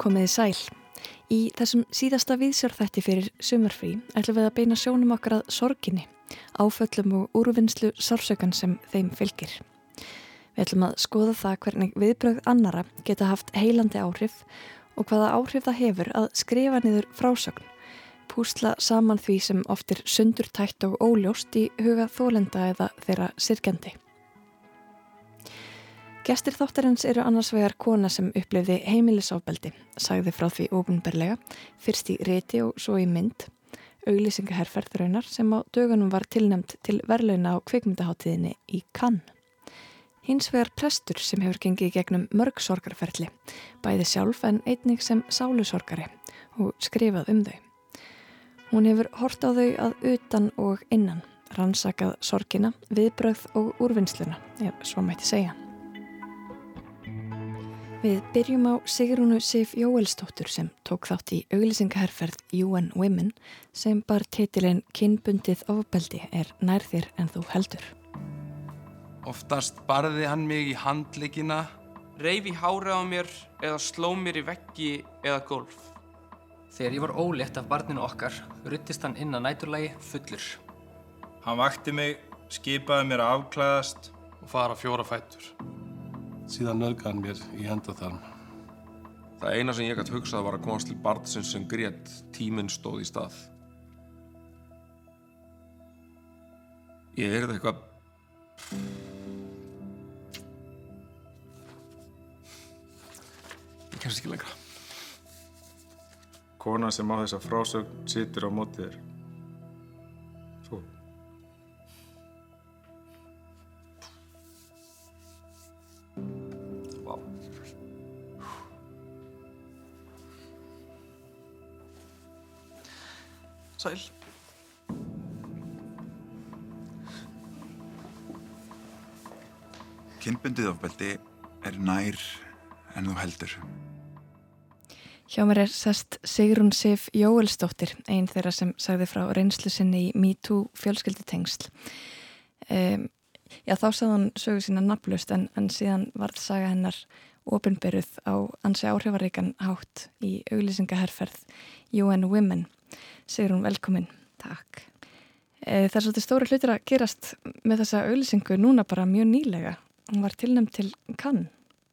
Komiði sæl. Í þessum síðasta viðsjárþætti fyrir sumarfrí ætlum við að beina sjónum okkar að sorginni, áföllum og úrvinnslu sársökan sem þeim fylgir. Við ætlum að skoða það hvernig viðbröð annara geta haft heilandi áhrif og hvaða áhrif það hefur að skrifa niður frásögn, púsla saman því sem oftir sundurtætt og óljóst í huga þólenda eða þeirra sirkjandi. Gestir þáttarins eru annars vegar kona sem upplefði heimilisofbeldi, sagði frá því ofunberlega, fyrst í reti og svo í mynd, auglýsingaherferð raunar sem á dögunum var tilnæmt til verleuna á kvikmyndaháttíðinni í Cannes. Hins vegar prestur sem hefur gengið gegnum mörg sorgarferðli, bæði sjálf en einnig sem sálusorgari og skrifað um þau. Hún hefur hort á þau að utan og innan, rannsakað sorgina, viðbröð og úrvinnsluna, ef svo mætti segja. Við byrjum á Sigrúnu Sif Jóelsdóttur sem tók þátt í auglýsingaherferð UN Women sem bar titilinn Kinnbundið ofbeldi er nærðir en þú heldur. Oftast barði hann mig í handleikina, reyfi hárið á mér eða sló mér í veggi eða golf. Þegar ég var ólétt af barninu okkar, ruttist hann inn að næturlægi fullur. Hann vakti mig, skipaði mér að afklæðast og fara fjóra fættur. Síðan hann mér í hendaþarm. Það eina sem ég gæti hugsað var að komast til barnsins sem grét tíminn stóð í stað. Ég heyrði eitthvað... Ég kemst ekki lengra. Kona sem á þessa frásögn situr á mótið þér. Ofbeldi er nær en þú heldur. Hjá mér er sest Sigrun Sif Jóelsdóttir, einn þeirra sem sagði frá reynslu sinni í MeToo fjölskyldutengsl. Um, já, þá sagði hann sögu sína naflust en, en síðan varð saga hennar ofinberuð á ansi áhrifaríkan hátt í auglýsingaherferð UN Women. Sigrun, velkomin. Takk. E, það er svolítið stóri hlutir að gerast með þessa auglýsingu núna bara mjög nýlega. Hún var tilnæmt til.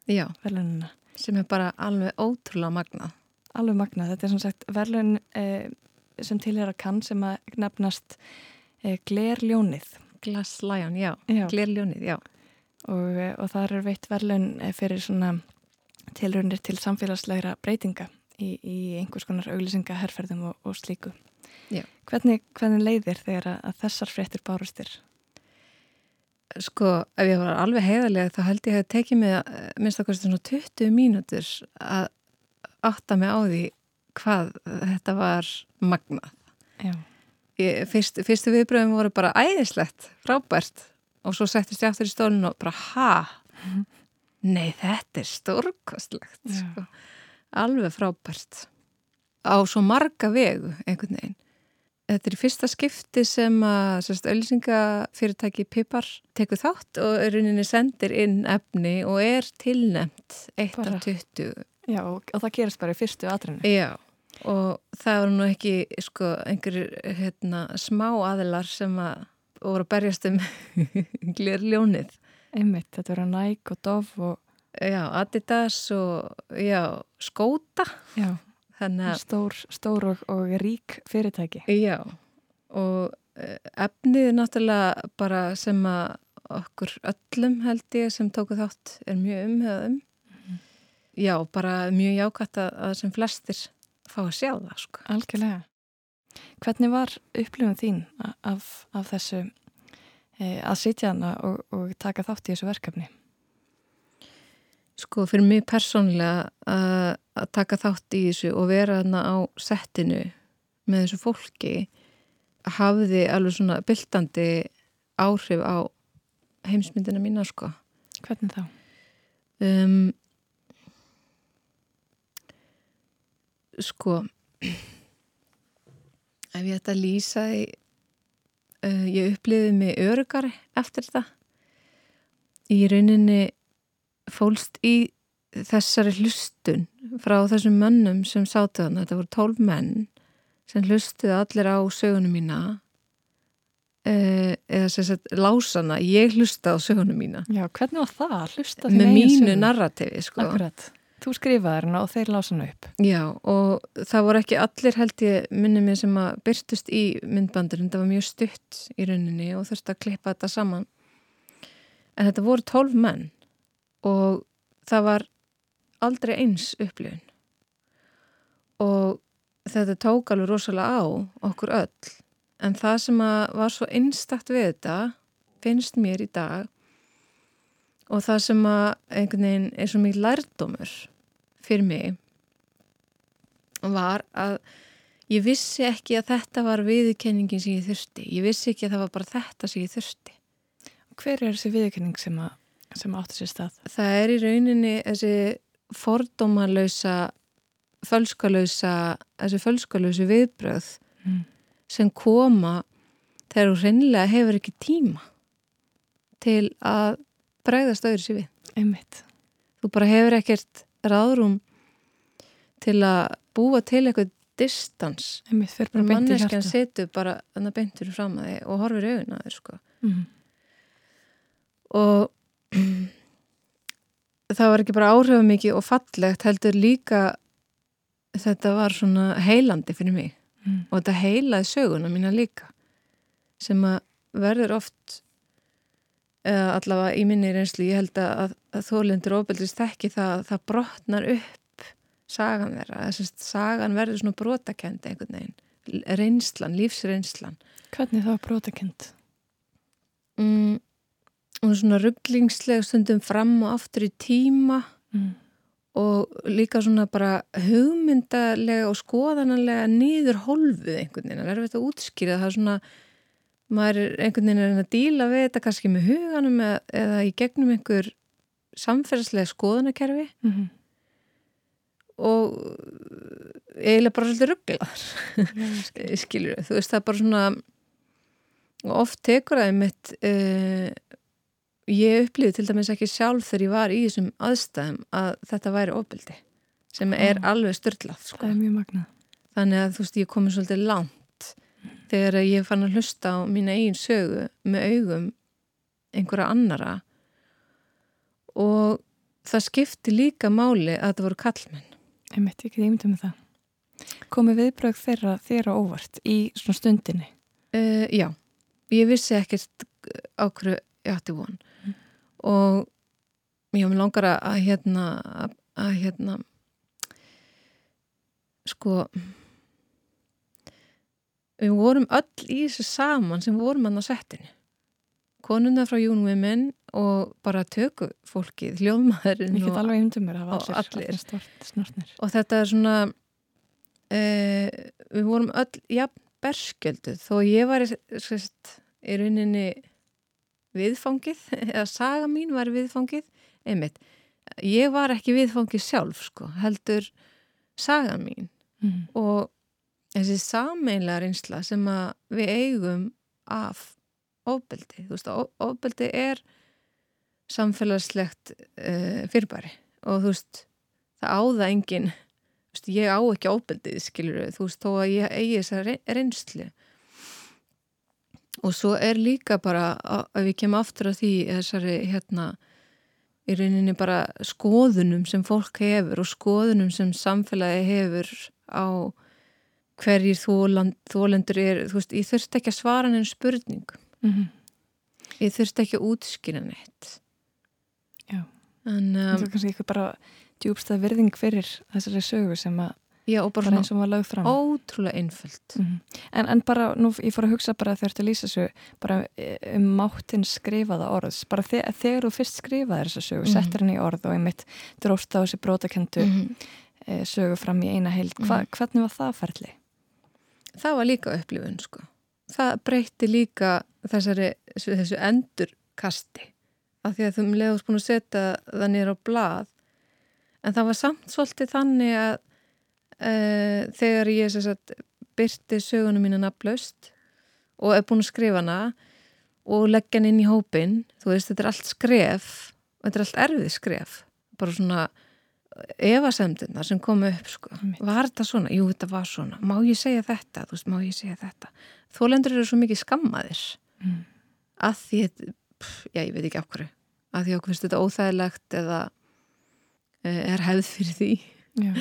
Já, verðlununa. sem er bara alveg ótrúlega magnað. Alveg magnað. Þetta er sem sagt verðlun eh, sem tilhera Cannes sem að nefnast eh, Glerljónið. Glass Lion, já. Já. Glerljónið, já. Og, eh, og það er veitt verðlun eh, fyrir svona tilrunir til samfélagslegra breytinga í, í einhvers konar auglýsingaherferðum og, og slíku. Já. Hvernig, hvernig leiðir þegar að þessar fréttir bárustir? Sko, ef ég var alveg heiðarlega þá held ég að tekið mig að minnst að kosti svona 20 mínútur að átta mig á því hvað þetta var magnað. Ég, fyrst, fyrstu viðbröðum voru bara æðislegt, frábært og svo settist ég aftur í stólinu og bara ha, nei þetta er stórkostlegt, sko. alveg frábært á svo marga vegu einhvern veginn. Þetta er fyrsta skipti sem að sérst, ölsingafyrirtæki Pipar tekur þátt og rauninni sendir inn efni og er tilnemt eitt Bara. af 20 Já, og, það gerist bara í fyrstu atrinu. Já, og það voru nú ekki sko, einhverjir hérna, smá aðilar sem að voru að berjast um glirljónið. Einmitt, þetta verður Nike og Dove og Já, Adidas og já, skóta. já, stór, stór og, og rík fyrirtæki. já, og eh, efnið er náttúrulega bara sem að okkur öllum held ég sem tóku þátt er mjög umhjöðum. Já, bara mjög jákvæmt að, sem flestir fá að sjá það, sko. Algjörlega. Hvernig var upplifun þín af, af þessu e, að sitja hana og, og taka þátt í þessu verkefni? Sko fyrir mig persónlega að, taka þátt í þessu og vera þarna á settinu með þessu fólki hafði alveg svona byltandi áhrif á heimsmyndina mína sko. Hvernig þá? Um, sko ef ég ætta að lýsa því uh, ég uppliði mig örugari eftir þetta í rauninni fólst í þessari hlustun frá þessum mönnum sem sátu þannig, þetta voru tólf menn sem hlustuðu allir á sögunum mína eh, eða sem sagt lásana, ég hlusta á sögunum mína Já, hvernig var það að hlusta með þína eigin mínu sögu? narratifi sko. Akkurat. Þú skrifaði hérna og þeir lása hana upp. Já, og það voru ekki allir held ég minni mig sem að byrtust í myndbandurinn, það var mjög stutt í rauninni og þurfti að klippa þetta saman en þetta voru tólf menn og það var aldrei eins upplifun og þetta tók alveg rosalega á okkur öll en það sem var svo einstakt við þetta finnst mér í dag og það sem að einhvern veginn er svo mikið lærdómur fyrir mig var að ég vissi ekki að þetta var viðkenningin sem ég þurfti. Ég vissi ekki að það var bara þetta sem ég þurfti. Hver er þessi viðkenning sem, að, sem átti sér stað? Það er í rauninni þessi fordómalausa, fölskalausa, þessi fölskalausu viðbröð Mm. sem koma þegar þú hreinlega hefur ekki tíma til að bregðast öðru sér við. Einmitt. Þú bara hefur ekkert ráðrúm til að búa til eitthvað distans. Manneskjan setur bara beintur fram að þig og horfir í augun að þig sko. Mm. Og það var ekki bara áhrifamikið og fallegt heldur líka þetta var svona heilandi fyrir mig Mm. og þetta heilaði söguna mína líka sem að verður oft allavega í minni reynslu ég held að, að þólendur ofbeldist ekki það að það brotnar upp sagan þeirra, þess að sagan verður svona brotakend einhvern veginn reynslan, lífsreynslan Hvernig það var brotakend? mm, og svona rugglingsleg stundum fram og aftur í tíma Mm. og líka svona bara hugmyndalega og skoðananlega nýður hólfuð einhvern veginn, það er verið að útskýra. Það er svona, maður er einhvern veginn að reyna að díla við þetta kannski með huganum eða, eða í gegnum einhver samferðslega skoðanakerfi. Mm. og eiginlega bara svolítið rugglaðar skilur þú veist það er bara svona og oft tekur það mitt uh, ég upplýði til dæmis ekki sjálf þegar ég var í þessum aðstæðum að þetta væri ofbeldi sem er Ah. alveg störtlað sko. Það er mjög magnað. þannig að þú veist ég komið svolítið langt þegar ég fann að hlusta á mína eigin sögu með augum einhverja annara og það skipti líka máli að þetta voru kallmenn ég get ímyndið með það. Komið viðbröð þeirra á óvart í svona stundinni? Uh, já, ég vissi ekkert á hverju ég átti von og ég mér langar að, hérna að, að hérna sko við vorum öll í þessu saman sem vorum hann á settinu. Konuna frá Jún Women og bara töku fólkið, hljóðmaðurinn og, og allir. og þetta er svona uh, við vorum öll jafn berskjölduð. Þó ég var sérst, í rauninni viðfangið eða saga mín var viðfangið einmitt, ég var ekki viðfangið sjálf sko, heldur saga mín. Mm. og þessi sameinlega reynsla sem að við eigum af ofbeldi, þú veist, of- ofbeldi er samfélagslegt uh, fyrirbæri. Og þú veist, það áða engin þú veist, ég á ekki ofbeldið skilur þú veist, þó að ég eigi þessa rey- reynslu og svo er líka bara að við kemum aftur að því þessari hérna í rauninni bara skoðunum sem fólk hefur og skoðunum sem samfélagi hefur á hverjir þólendur er, þú veist, ég þurfti ekki að svara henni spurning, Mm. ég þurfti ekki að útskýra neitt Já. en Það um, er kannski eitthvað bara djúbstað virðing fyrir þessari sögu sem að já, og bara bara eins og var lögð fram. ótrúlega einföld Mhm. En, en bara, nú, ég fór að hugsa bara þegar þú lýsa þessu, bara eh, um máttinn skrifaða orðs, bara þe þegar þú fyrst skrifaði þessa sögu, Mhm. settir henni í orð og einmitt dróst á þessi brótakendu Mhm. eh, sögu fram í eina heild, Hva, hvernig var það ferli? það var líka upplifun sko. það breytti líka þessari, þessu endurkasti af því að þú leiðast búin að setja það nýra á blað en það var samt svolítið þannig að uh, þegar ég sagt, byrti sögunum mína nafnlaust og er búin að skrifa hana og leggja hann inn í hópin þú veist, þetta er allt skref og þetta er allt erfið skref bara svona efasemdina sem kom upp sko. Var þetta svona? Jú, þetta var svona má ég segja þetta? Þú veist, má ég segja þetta? Þólendur eru svo mikið skammaðir Mm. að því pff, já, ég veit ekki af hverju að því okkur finnst þetta óþægilegt eða eh, er hefð fyrir því Já.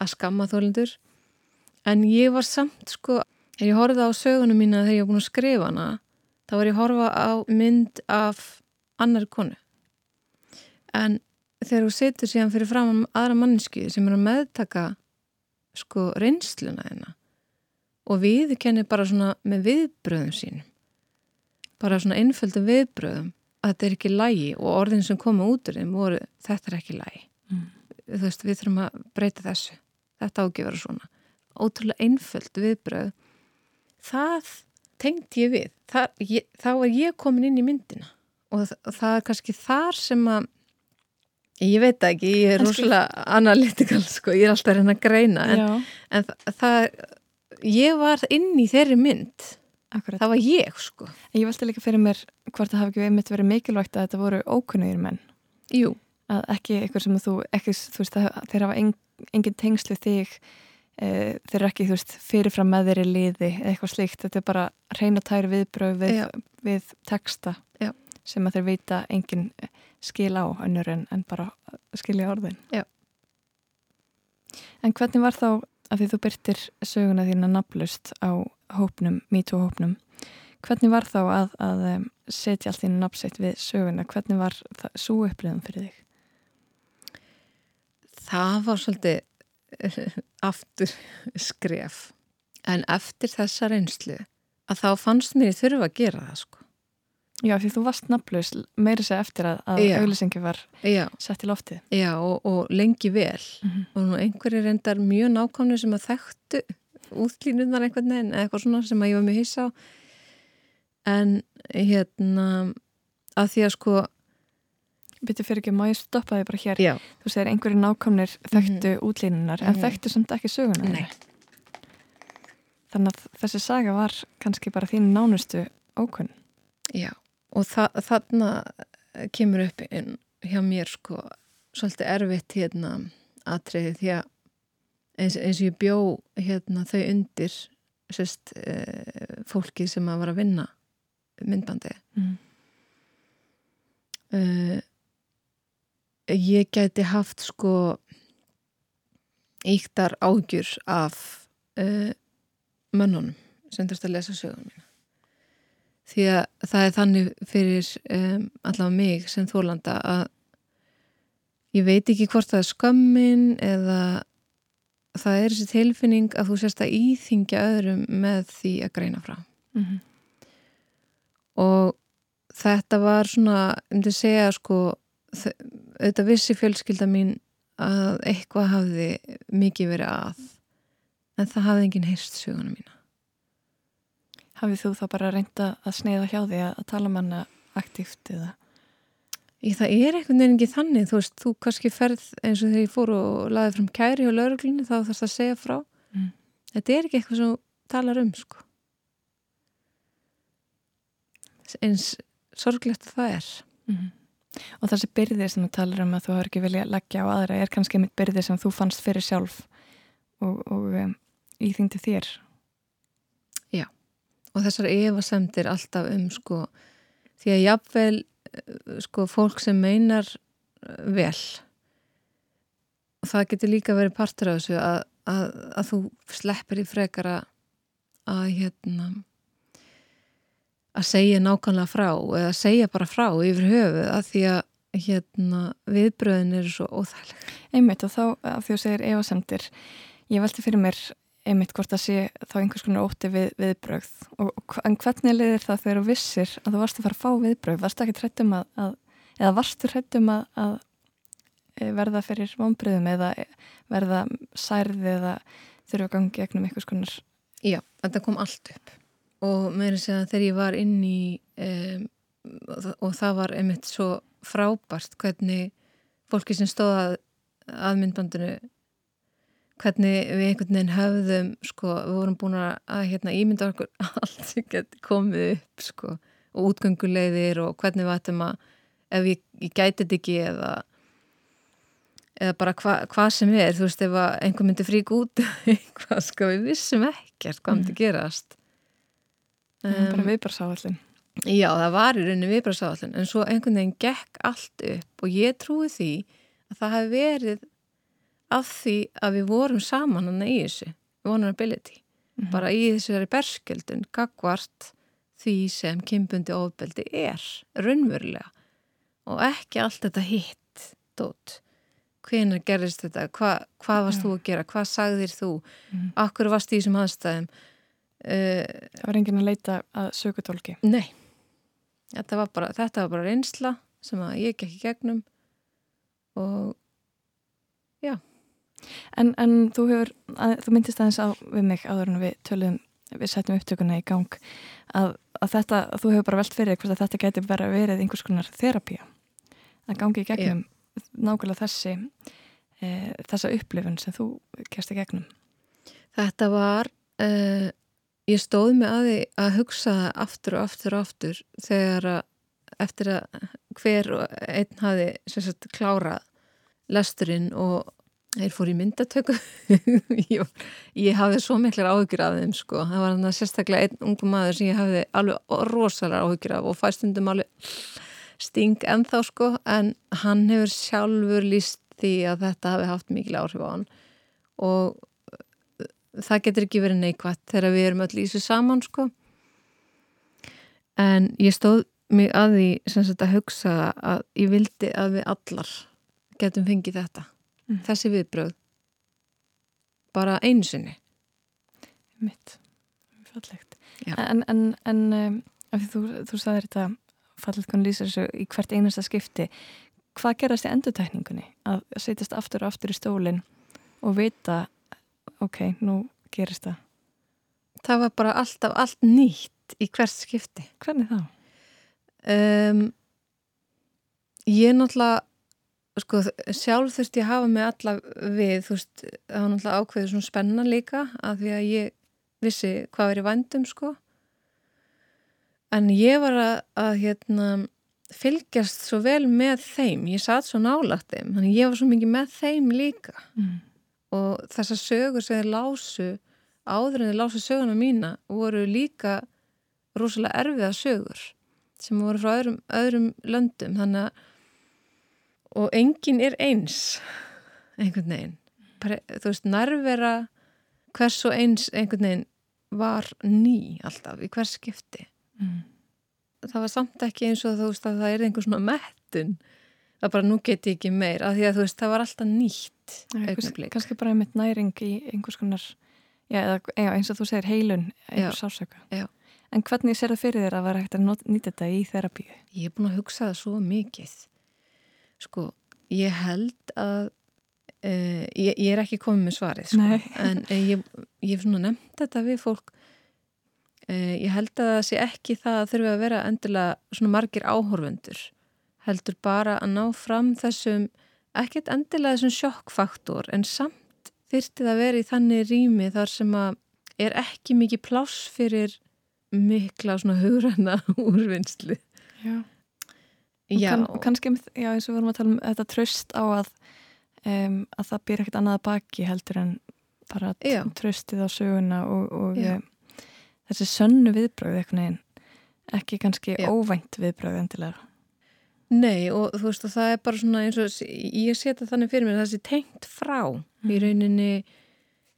Að skamma þólendur en ég var samt sko þegar ég horfði á sögunum mína þegar ég var búin að skrifa hana þá var ég að horfa á mynd af annar konu. En þegar þú setur síðan fyrir fram aðra mannsku sem er að meðtaka sko reynsluna þeina og við kennir bara svona með viðbröðum sínum bara svona einföldu viðbröðum að þetta er ekki lægi og orðin sem koma út úr þeim voru þetta er ekki lægi Mm. þú veist við þurfum að breyta þessu þetta ágifara svona. Ótrúlega einföld viðbröð það tengdi ég við. Það, ég, þá er ég komin inn í myndina. Og það, og það er kannski þar sem að ég veit ekki, ég er rosalega analytikal sko, ég er alltaf að reyna að greina en, en það, það ég var inn í þeirri mynd. Akkurat. það var ég sko. Ég velti líka fyrir mér hvort það hafi ekki einmitt verið mikilvægt að þetta voru ókunnugir menn. Jú, Að ekki eitthvað sem þú, ekki, þú veist, þeir hafa en, engin tengslu þig, e, þeir eru ekki, þú veist, fyrirfram með þeir í liði eða eitthvað slíkt. Þetta er bara reyna tæri viðbröð við, við texta Já. sem að þeir vita engin skil á önnur en, en bara skilja orðin. Já. En hvernig var þá, að því þú byrtir söguna þína nafnlust á hópnum, MeToo hópnum, hvernig var þá að, að em, setja allt þínu nafnsitt við söguna? Hvernig var það, svo upplifum fyrir þig? Það var svolítið eh, aftur skref en eftir þessa reynslu að þá fannst mér ég þurfa að gera það sko Já, því þú varst nafnlaus meira sér eftir að, að Já. auðlýsingi var Já, sett í loftið. já og, og lengi vel Mhm. og nú einhverjir reyndar mjög nákvæmni sem að þekktu útlínunar einhvern veginn eða eitthvað svona sem að ég var mjög hissa á en hérna að því að sko Býttu fyrir ekki, má ég stoppa þig bara hér? já, Þú segir einhverju nákvæmnir þekktu mm útlínunar en Mhm. þekktu samt ekki söguna. Nei. Þannig að þessi saga var kannski bara þín nánustu ókunn. já og þa þarna kemur upp hjá mér sko svolítið erfitt hérna atriði því að eins, eins og ég bjó hérna þau undir sérst e, fólki sem að var að vinna myndbandi Mm. uh, ég gæti haft sko íktar ágjur af uh, mönnunum sem þurft að lesa sögum mína því að það er þannig fyrir um, allavega mig sem þólanda að ég veit ekki hvort það er skömmin eða það er þessi tilfinning að þú sérst að íþingja öðrum með því að greina frá Mm -hmm. og þetta var svona, ég myndi segja sko, auðvitað vissi fjölskylda mín að eitthvað hafði mikið verið að en það hafði enginn heyrst söguna mína. Hafið þú þá bara reynda að sneiða hjá því að, tala um hana aktíft eða? Í það er einhvern veginn ekki þannig, þú veist, þú kannski ferð eins og þegar ég fór og laði fram kæri hjá lauruglunni þá þarfst að segja frá. Mm. þetta er ekki eitthvað sem talar um sko. Eins sorglegt að það er. Mm Og þessi byrði sem þú talar um að þú har ekki vilja leggja á aðra er kannski mitt byrði sem þú fannst fyrir sjálf og, og um, íþyngdi þér. og þessar efasemdir alltaf um sko því að jafnvel eh, sko fólk sem meinar eh, vel og það getur líka verið partur af þessu að, að, að þú sleppir í frekara að hérna að segja nákvæmlega frá eða segja bara frá yfir höfu að því að hérna viðbröðin eru svo óþægileg. Einmitt og þá að því þú segir efasemdir, ég velti fyrir mér einmitt hvort að sé þá einhvers konar ótti við viðbrögð. Og, en hvernig liðir það þegar þú vissir að þú varst að fara að fá viðbrögð, varstu ekki trættum að, að eða varstu trættum að, að e, verða fyrir vonbröðum eða e, verða særði eða þurfa að gangi gegnum einhvers konar Já, þetta kom allt upp og með þess að þegar ég var inn í um, og, það var einmitt svo frábært hvernig fólki sem stóð að, að myndbandinu hvernig við einhvern veginn höfðum sko, við vorum búin að, að hérna, ímynda okkur allt sem geti komið upp sko, og útgönguleiðir og hvernig við ættum að ef ég, ég gæti þetta ekki eða eða bara hva, hvað sem er þú veist ef að einhver myndi frík út eitthvað sko við vissum ekkert hvað myndi gerast um, bara viðbarsáallin já það var í rauninni viðbarsáallin en svo einhvern veginn gekk allt upp og ég trúi því að það hafi verið af því að við vorum saman hann í þessu vulnerability bara í þessari berskjöldun gagvart því sem kynbundi ofbeldi er raunverulega. Og ekki allt þetta hitt dót. Hvenar gerist þetta, Hva, hvað varst þú að gera? Hvað sagðir þú? Mm. akkur varst í þessum aðstæðum það var enginn að leita að sökutólki nei. Þetta var bara, þetta var bara reynsla sem að ég gekk í gegnum og en, en þú hefur, að, þú myndist aðeins á við mig áður en við töluðum við setjum upptökuna í gang að, að þetta, að þú hefur bara velt fyrir hvort að þetta geti bara verið einhvers konar þerapía að gangi í gegnum nákvæmlega þessi e, þessa upplifun sem þú kerst í gegnum. Þetta var, uh, ég stóð mig að því að hugsa aftur og aftur og aftur þegar að eftir að hver og einn hafi sagt klárað lesturinn og þeir fór í myndatöku. Ég, ég hafði svo miklar áhyggjur af þeim sko, það var hann að sérstaklega einn ungum maður sem ég hafði alveg rosalega áhyggjur af og fæstundum alveg sting ennþá sko. En hann hefur sjálfur líst því að þetta hafi haft mikil áhrif á hann. Og það getur ekki verið neikvægt þegar við erum öll í þessu saman sko. En ég stóð mig að því sem sagt að hugsa að ég vildi að við allar getum fengið þetta. Mm. þessi viðbröð bara einu sinni. Mitt, fallegt. Já. en, en, en um, þú, þú sagðir þetta fallegt kon lýsir þessu í hvert einasta skipti. Hvað gerast í endurtækningunni að setjast aftur og aftur í stólinn og vita ok, nú gerist það. Það var bara alltaf allt nýtt í hvert skipti. Hvernig þá? um, ég náttúrulega sko, sjálf þurfti að hafa mig alla við, þú veist, það var náttúrulega ákveður svona spenna líka, að því að ég vissi hvað er í vændum, sko. En ég var að, að hérna, fylgjast svo vel með þeim, ég satt svo nálagt þeim, þannig ég var svo mikið með þeim líka. Mm. Og þessar sögur sem þeir lásu áður en þeir lásu söguna mína voru líka rosalega erfiða sögur sem voru frá öðrum, öðrum löndum. Þannig að og engin er eins einhvern veginn. Þú veist, nærvera hvers og eins einhvern veginn var ný alltaf í hvers skipti. Mm. það var samt ekki eins og þú veist að það er einhver svona mettun það bara nú get ég ekki meir af því að þú veist það var alltaf nýtt augnablik. kannski bara einmitt næring í einhvers konar já, eða, já, eins og þú segir heilun einhver Já. sásöka Já. en hvernig sér það fyrir þér að vera hægt að nýta þetta í þerapíu? Ég er búin að hugsa það svo mikið. Sko, ég held að uh, ég, ég er ekki komið með svarið, sko. En uh, ég, ég hef svona nefnt þetta við fólk. Uh, ég held að það sé ekki það að þurfi að vera endilega svona margir áhorfundur. Heldur bara að ná fram þessum, ekkert endilega þessum sjokkfaktor, en samt þyrfti það að vera í þannig rými þar sem að er ekki mikið pláss fyrir mikla svona hugræna úrvinnslu. Já. Já, Kann, kannski, já, eins og við vorum að tala um þetta tröst á að um, að það býr ekkert annað að baki heldur en bara tröstið á söguna og, og um, þessi sönnu viðbröð eitthvað neginn ekki kannski Já. óvænt viðbröð endilega Nei og þú veist og það er bara svona eins og ég setja þannig fyrir mér þessi tengt frá í rauninni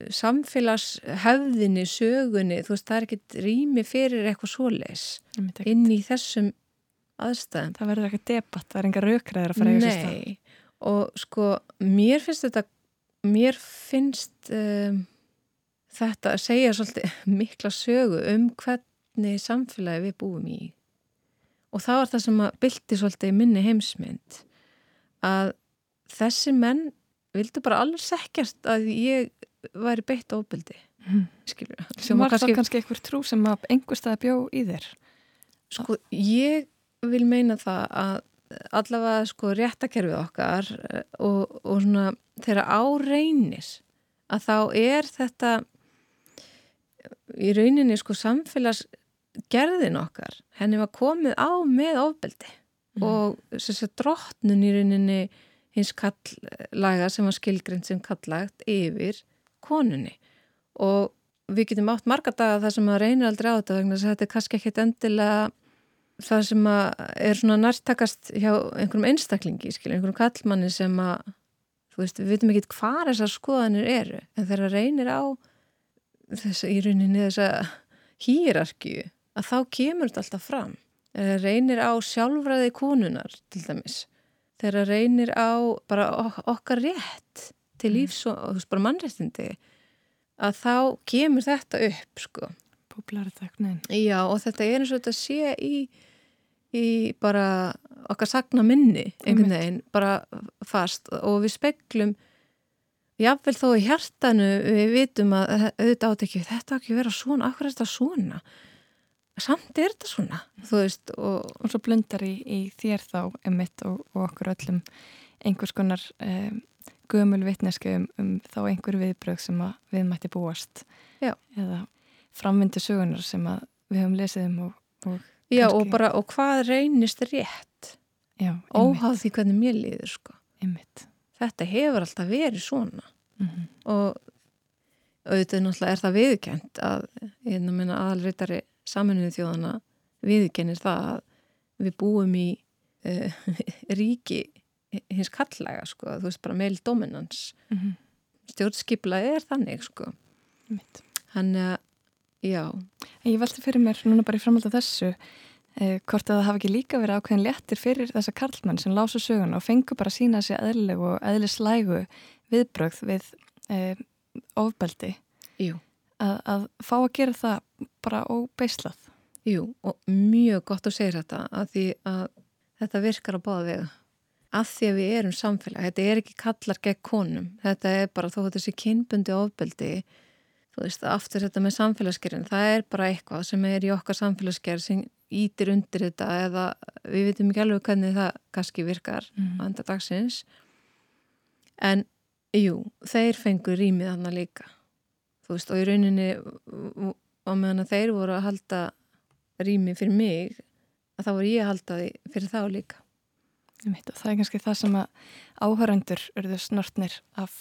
samfélagshefðinni, sögunni, þú veist það er ekkit rými fyrir eitthvað svoleis inn í þessum aðstæðum. það verður eitthvað debatt, það er enga raukræðir að fara í þessu stað. Nei og sko mér finnst þetta, mér finnst um, þetta að segja svolítið mikla sögu um hvernig samfélagi við búum í og það var það sem að bylti svolítið í minni heimsmynd að þessi menn vildu bara alls ekkert að ég væri beitt Mhm. skilur sem var kannski, kannski einhver trú sem að einhver stað bjó í þér Sko, ég vil meina það að allavega sko réttakerfið okkar eh, og, og svona þegar áreinir að þá er þetta í rauninni sko samfélagsgerðin okkar henni var komið á með ofbeldi og þess að drottnun í rauninni hins kalllaga sem var skilgrind sem kalllagt yfir konunni. Og við getum átt marga daga þar sem maður reynir aldrei á þetta vegna þess að þetta er kannski ekkit endilega það sem er svona nærtakast hjá einhverjum einstaklingi, skilja, einhverjum kallmanni sem að, þú veist, við veitum ekki hvað þessar skoðanir eru, en þegar reynir á þess að í rauninni þessa hýrarkju að þá kemur þetta alltaf fram. Þegar reynir á sjálfræði konunar til dæmis, þegar reynir á bara okkar rétt til mm. lífs og, þú veist, bara mannréttindi að þá kemur þetta upp, sko. Populariteknin. Já, og þetta er eins og þetta sé í í bara okkar sagna minni einhvern veginn, bara fast. Og við speklum jáfnvel þó í hjartanu við vitum að auðvitað átt ekki þetta ekki vera svona, akkur er þetta svona samt er þetta svona veist og, og svo blundar í, í þér þá emitt og, og okkur öllum einhvers konar um, gömul vitneski um, um þá einhver viðbröð sem við mætti búast Já. eða framvindu sögunar sem við höfum lesið um og, og Já og bara, og hvað reynist rétt Já, óháð því hvernig mér liður sko einmitt. þetta hefur alltaf verið svona mm -hmm. og auðvitað náttúrulega er það viðkjönd að einu minna aðalritari saminuðu þjóðana viðkennir það að við búum í uh, ríki hins kallega sko, þú veist bara meil dominans mm -hmm. stjórnskipla er þannig sko. Hann að Já. Ég velti fyrir mér núna bara í framhald af þessu eh, hvort að það hafi ekki líka verið ákveðin léttir fyrir þessa karlmann sem lásu sögun og fengu bara sína sér eðlilegu og eðlislægu viðbröð við eh, ofbeldi. Að, að fá að gera það bara óbeislað. Jú og mjög gott að segja þetta að því að þetta virkar á báða vega að því að við erum samfélag, þetta er ekki kallar gegn konum, þetta er bara þó þessi kynbundi ofbeldi þú veist, aftur þetta með samfélagsgerðin það er bara eitthvað sem er í okkar samfélagsgerð sem ítir undir þetta eða við veitum ekki alveg hvernig það kannski virkar mm. á enda dagsins en jú, þeir fengur rýmið hann líka þú veist, og í rauninni og meðan að þeir voru að halda rýmið fyrir mig að þá voru ég að halda því fyrir þá líka Það er kannski það sem að áhörandur eru snortnir af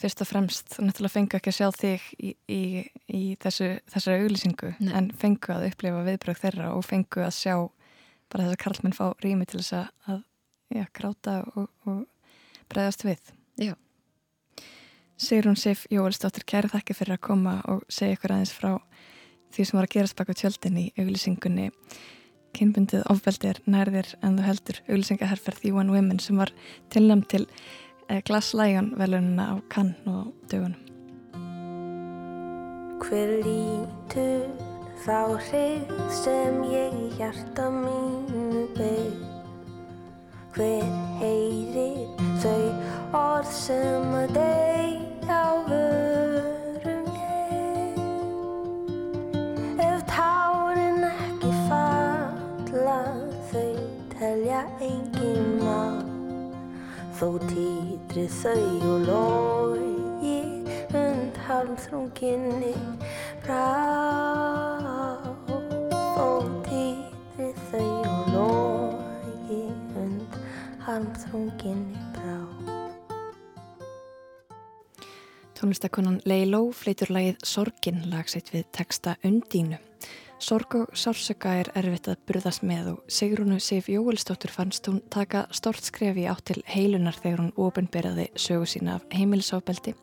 fyrst og fremst náttúrulega fengu ekki að sjá þig í, í, í þessu, þessari auglýsingu Nei. en fengu að upplifa viðbröð þeirra og fengu að sjá bara þess að karlmenn fá rými til þess að já, gráta og, og bregðast við. Já. Sigrun Sif Jóelsdóttir, kæri þakki fyrir að koma og segja ykkur aðeins frá því sem var að gerast baka tjöldin í auglýsingunni. Kynbundið ofbeldi er nærðir en þú heldur auglýsingaherferð One Women sem var tilnæmt til Glass Lion velununa á kann og dögunum. Hver lítur þá hrigð sem ég hjarta mínu beig? Hver heyrir þau orð sem að deg á vörum ég? Ef tárin ekki falla þau telja engin má þó týtrið þau og logi und halmþrunginni brá halmþrunginni brá Tónlistakonan Leiló fleitur lagið Sorgin lagseitt við texta Undínu Sorg og sársöka er erfitt að burðast með og Sigrúnu Sif Jóelsdóttur fannst hún taka stort skrefi átt til heilunar þegar hún ofinberaði sögu sína af heimilisofbeldi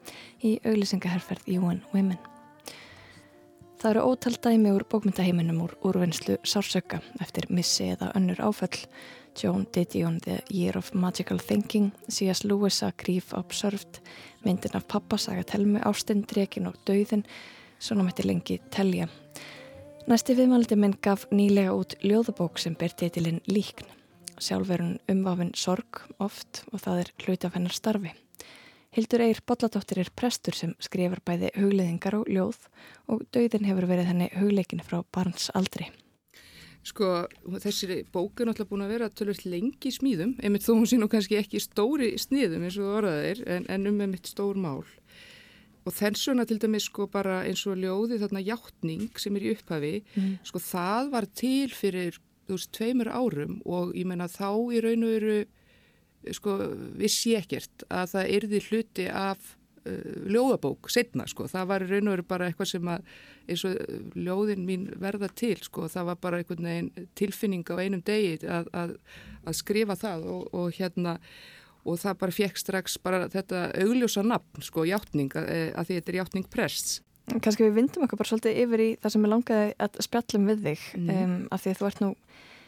í auglisingaherferð UN Women. Það eru ótal dæmi úr bókmyndaheiminum úr úrvinnslu sársöka eftir missi eða önnur áföll. Joan Didion, The Year of Magical Thinking, C.S. Lewis að Grief Observed, myndin af pappasaga Telmi, Ástinn, Drekin og Dauðin, svona mætti lengi telja. Næsti viðmældi minn gaf nýlega út ljóðabók sem ber titilinn Líkn. Sjálfverun umvafin sorg oft og það er hluti af hennar starfi. Hildur Eir Bolladóttir er prestur sem skrifar bæði hugleðingar og ljóð og dauðin hefur verið henni hugleikin frá barns aldri. Sko, þessi bók er náttúrulega búin að vera tölvöld lengi smíðum, einmitt þó hún sé nú kannski ekki stóri sniðum eins og orðaðir en, en um einmitt stór mál. Og þensuna til dæmis sko bara eins og ljóði þarna hjáttning sem er í upphafi, mm. sko það var til fyrir þú veist tveimur árum og ég menna þá í raun og veru sko, vissi ekkert að það yrði hluti af ljóðabók setna, sko. Það var raun og veru bara eitthvað sem að, eins og ljóðin mín verða til, sko. Það var bara einhvern veginn tilfinning á einum degi að, að, að skrifa það og, og hérna, og það bara fekk strax bara þetta augljósa nafn, sko, játning, að, að því þetta er játning prests. Kanski við vindum okkur bara svolítið yfir í það sem ég langaði að spjallum við þig Mm. um, af því að þú ert nú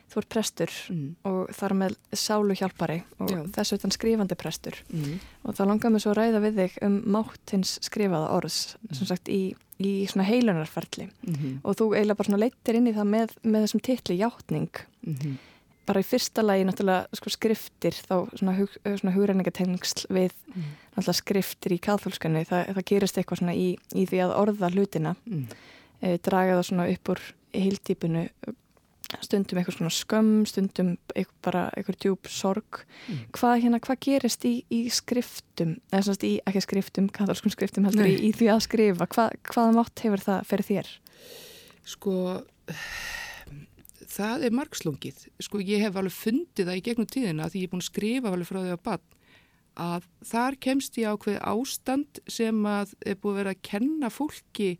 þú ert prestur Mm. og þar með sálu hjálpari og Já. þess utan skrifandi prestur Mm. og þá langaði mig svo að ræða við þig um máttins skrifaða orðs sem sagt í, í svona heilunarferli Mhm. og þú eiginlega bara svona leittir inn í það með, með þessum titli játning Mhm. bara í fyrsta lagi náttúrulega sko, skriftir þá svona, hug, svona hugreiningatengsl við Mm. náttúrulega skriftir í kaþólskunni það, það gerist eitthvað svona í, í því að orða hlutina Mm. e, draga það svona upp úr hildýpunu stundum eitthvað svona skömm stundum eitthvað, bara eitthvað djúb sorg Mm. hvað hérna, hvað gerist í, í skriftum, eða svona í, ekki skriftum kaþólskum skriftum heldur Nei. í, því að skrifa Hva, hvaða mátt hefur það fyrir þér? Sko, það er margslungið. Sko, ég hef alveg fundið það í gegnum tíðina því ég er búin að skrifa alveg frá því að bann að þar kemst ég á hver ástand sem að er búið að vera að kenna fólki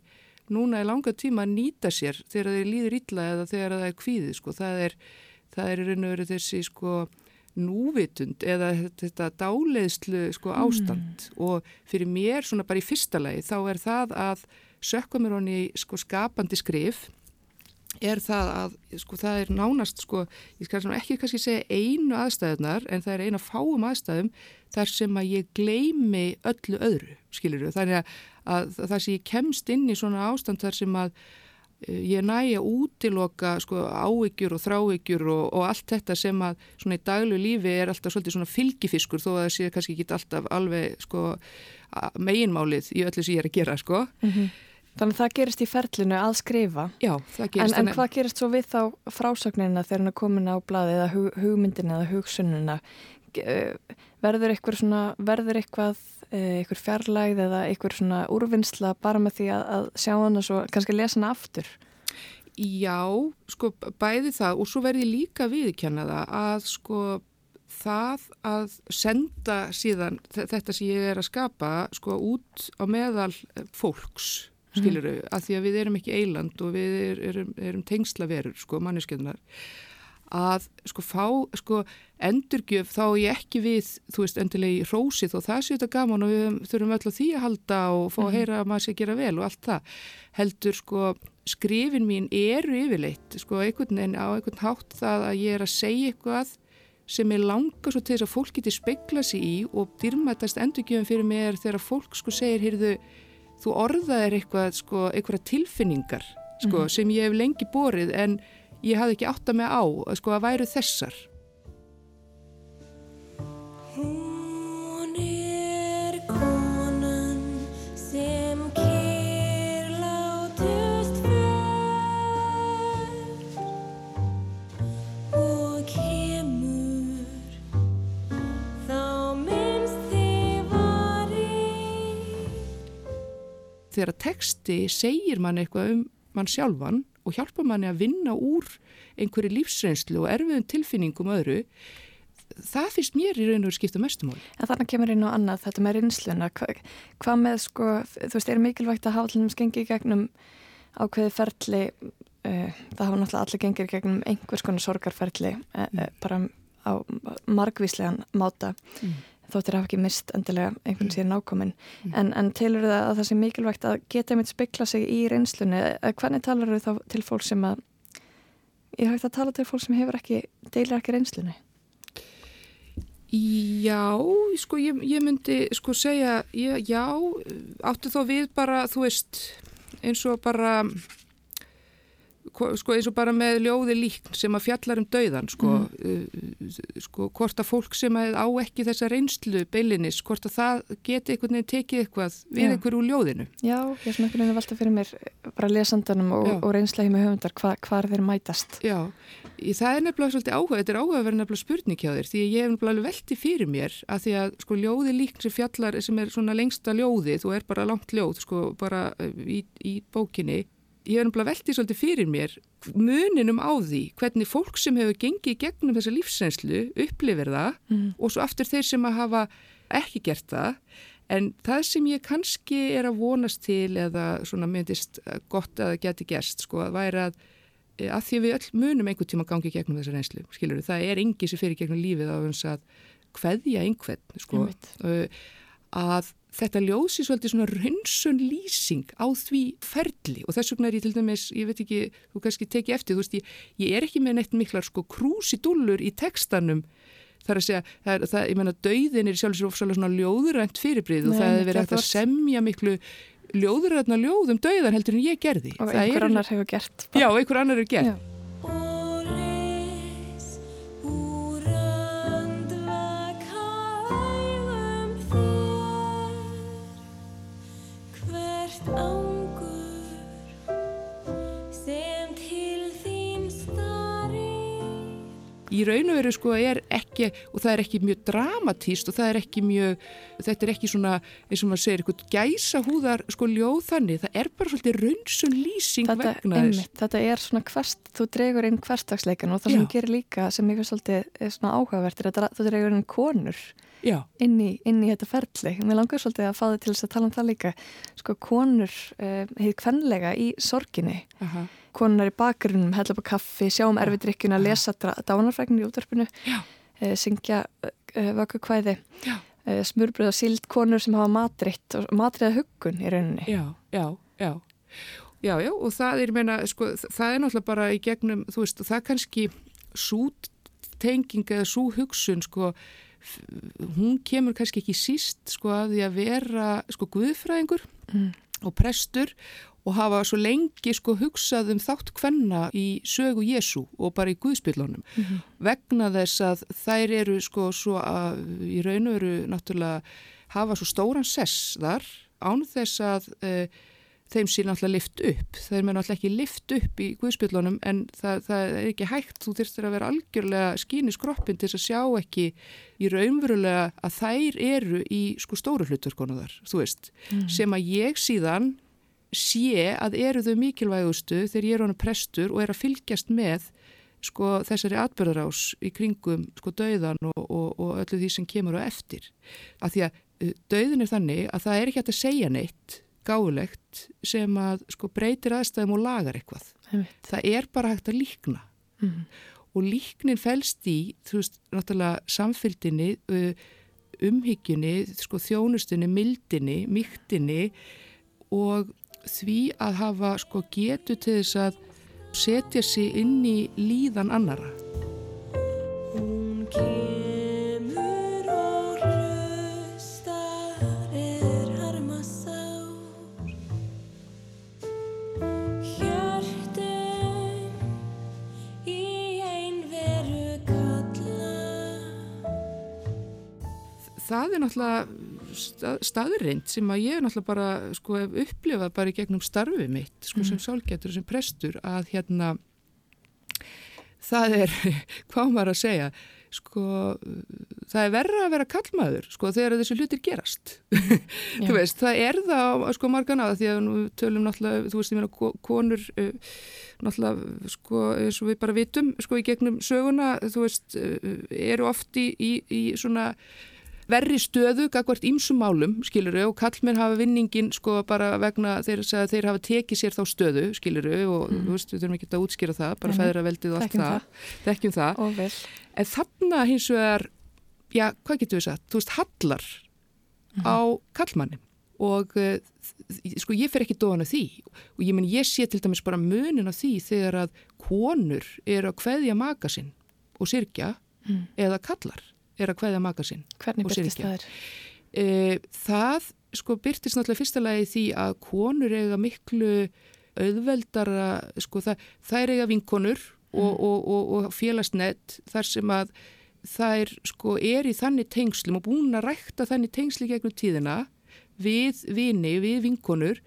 núna í langa tíma að nýta sér þegar þeir líður illa eða þegar það er kvíðið. Sko. Það er, það er raun og veru þessi sko núvitund eða þetta dáleiðslu sko ástand og fyrir mér svona bara í fyrsta lagi þá er það að sökka mér honni sko skapandi skrif er það að sko það er nánast sko ég skal ekki kannski segja einu aðstæðunar en það er eina fáum aðstæðum þar sem að ég gleymi öllu öðru skilur þú þannig að, að það sem ég kemst inn í svona ástand þar sem að eh, ég næja útiloka sko áhyggjur og þráhyggjur og, og allt þetta sem að svona í daglu lífi er alltaf svolítið svona fylgifiskur þó að það sé kannski ekki alltaf alveg sko meginmálið í öllu sem ég er að gera sko. Þannig að það gerist í ferlinu að skrifa. Já, það en, gerist. en hvað gerist svo við þá frásögnina þegar hann er komin á blaði eða hug, hugmyndina eða hugsununa eh, verður eitthvað svona verður eitthvað eh, eitthvað fjarlægð eða eitthvað svona úrvinnsla bara með því að, að sjá hana svo kannski lesa hana aftur? Já, sko bæði það og svo verði líka viðkjanna það að sko það að senda síðan þe- þetta sem ég er að skapa sko út á meðal fólks skiluru, mm. að því að við erum ekki eiland og við er, erum, erum tengslaverur sko manneskjöndar að sko fá sko endurgjöf þá ég ekki við þú veist endurlega í rósið og það sé þetta gaman og við þurfum öll á því að halda og fá að heyra að maður sé að gera vel og allt það heldur sko skrifin mín eru yfirleitt sko einhvern veginn á einhvern hátt það að ég er að segja eitthvað sem ég langar svo til þess að fólk geti spegla sig í og dyrmatast endurgjöfum fyrir er þegar fólk sko segir heyrðu þú orðaðir eitthvað sko einhverja tilfinningar sko sem ég hef lengi borið en ég hafði ekki átt að mig á sko að væru þessar. Hún þegar texti segir mann eitthvað um mann sjálfan og hjálpa manni að vinna úr einhverju lífsreynslu og erfiðum tilfinningum öðru það finnst mér í raun og veru skipta mestumál En þannig kemur inn á annað, þetta með reynsluna, hva, hvað með sko, þú veist, er mikilvægt að hafa allir skengið í gegnum ákveði ferli, uh, það hafa náttúrulega allir gengið í gegnum einhvers konar sorgarferli, uh, uh, bara á margvíslegan máta, Mm. Þóttir hafa ekki mist endilega einhvern síðan nákomin, en, en telur það að það sé mikilvægt að geta einmitt spekla sig í reynslunni, hvernig talar þau þá til fólk sem að, ég hægt að tala til fólk sem hefur ekki, deilir ekki reynslunni? Já, sko ég, ég myndi sko segja, já, já áttu þá við bara, þú veist eins og bara sko eins og bara með ljóði líkn sem að fjallar um dauðan sko, uh, sko hvort að fólk sem að á ekki þessa reynslu beilinis, hvort að það geti einhvern veginn tekið eitthvað við Já. einhverju úr ljóðinu Já, ég er svona einhvern veginn að velta fyrir mér bara lesandanum og, og reynsla hjá með höfundar hva, hvar þeir mætast. Já, í, það er nefnilega svolítið áhuga, þetta er áhugaverð nefnilega spurning hjá þér því að ég hef nefnilega velti fyrir mér að því að sko ljóði líkn sem fjallar sem er svona lengsta ljóði, þú er bara langt ljóð sko bara uh, í, í bókinni ég hef nefnilega veltið svolítið fyrir mér muninum á því hvernig fólk sem hefur gengið gegnum þessa lífsreynslu upplifir það Mm. og svo aftur þeir sem að hafa ekki gert það en það sem ég kannski er að vonast til eða svona myndist gott að það geti gerst sko að væri að eh, að því við öll munum einhvern tíma gangi gegnum þessa reynslu, skilur það er engi sem fyrir gegnum lífið á þess að kveðja einhvern, sko Einmitt. uh, að þetta ljósi svolítið svona raunsun lýsing á því ferli og þess vegna er ég til dæmis, ég veit ekki, þú kannski teki eftir, þú veist, ég, ég er ekki með neitt miklar sko krúsidullur í tekstanum þar að segja, það er, það, ég meina dauðin er sjálfsög ofsalega svona ljóðurænt fyrirbrið og Nei, það einmitt, hefur verið hægt að semja miklu ljóðurætna ljóð um dauðan heldur en ég gerði. Og Það einhver er- annar hefur gert. Já, einhver annar er gert. Já. Í raun og veru sko er ekki og það er ekki mjög dramatíst og það er ekki mjög, þetta er ekki svona eins og maður segir, eitthvað gæsa húðar sko ljóð þannig, það er bara svolítið raunsun lýsing Þetta, vegna þess. einmitt, þetta er svona hverst, þú dregur inn hverstagsleikan og það sem Já. gerir líka sem ég finnst svolítið er svona áhugavert er að þú dregur inn konur inn í, inn í þetta ferli. Mér langar svolítið að fá þið til þess að tala um það líka. Sko konur, uh, hefði kvenlega í sorginni. aha, Konunar í bakgrunum, hella upp á kaffi, sjá um erfidrykkjuna, lesa dánarfræknir í útvarpinu, Já. uh, syngja uh, vökkukvæði, Já. uh, smurbröð og síld konur sem hafa matritt og matriða huggun í rauninni. já, já, já Já, já, og það er, meina, sko, það er náttúrulega bara í gegnum, þú veist, það kannski svo tenging eða svo hugsun, sko, hún kemur kannski ekki síst, sko, að því að vera, sko, guðfræðingur Mm. og prestur og hafa svo lengi, sko, hugsað um þátt kvenna í sögu Jésu og bara í guðspillunum vegna þess að þær eru, sko, svo að í raun og veru náttúrulega hafa svo stóran sess þar án þess að uh, þeim sé náttúrulega lift upp. Þeir með náttúrulega ekki lift upp í guðspillunum en það, það er ekki hægt. Þú þyrstir að vera algjörlega skín í skroppin til að sjá ekki í raunverulega að þær eru í sko stóru hlutverkonuðar, þú veist, sem að ég síðan sé að eru þau mikilvægustu þegar ég er hana prestur og er að fylgjast með sko þessari atbyrðarás í kringum sko dauðan og, og, og öllu því sem kemur á eftir. Af því að uh, dauðin er þannig að það er ekki hægt að segja neitt gáulegt sem að sko breytir aðstæðum og lagar eitthvað. Einmitt. Það er bara hægt að líkna Mhm. og líknin fælst í, þú veist, náttúrulega samfylgdinni, uh, umhyggjunni, sko þjónustunni, mildinni, mýktinni og því að hafa sko getu til þess að setja sig inn í líðan annara. Það er náttúrulega stað, staðrind sem að ég er náttúrulega bara sko upplifað bara í gegnum starfið mitt sko sem sálgetur og sem prestur að hérna það er, hvað maður að segja sko, það er verra að vera kallmaður, sko, þegar þessi hlutir gerast. Þú veist, það er það sko margan aða því að nú tölum náttúrulega, þú veist, ég meina ko- konur uh, náttúrulega, sko, eins og við bara vitum, sko, í gegnum söguna, þú veist, uh, eru oft í, í, í svona verri stöðu gagvart ímsum málum, skiluru, og kallmenn hafa vinningin sko bara vegna þeir, að þeir hafa tekið sér þá stöðu, skiluru, og þú veist, við þurfum ekki að útskýra það, bara feðraveldið og allt það, þekkjum það. Og vel. En þarna hins vegar, já, hvað getur við sagt, þú veist, hallar á kallmannin og uh, sko ég fer ekki dóðan af því. Og ég menn ég sé til dæmis bara munin af því þegar að konur eru að kveðja maka sinn og sirkja Mm. eða kallar eru að kveðja maka sinn Hvernig byrtist það er? e, það sko byrtist náttúrulega fyrsta lagi því að konur eiga miklu auðveldara sko það, þær eiga vinkonur og, og, og, og félagsnett þar sem að þær sko er í þannig tengslum og búin að rækta þannig tengsli gegnum tíðina við vini, við vinkonur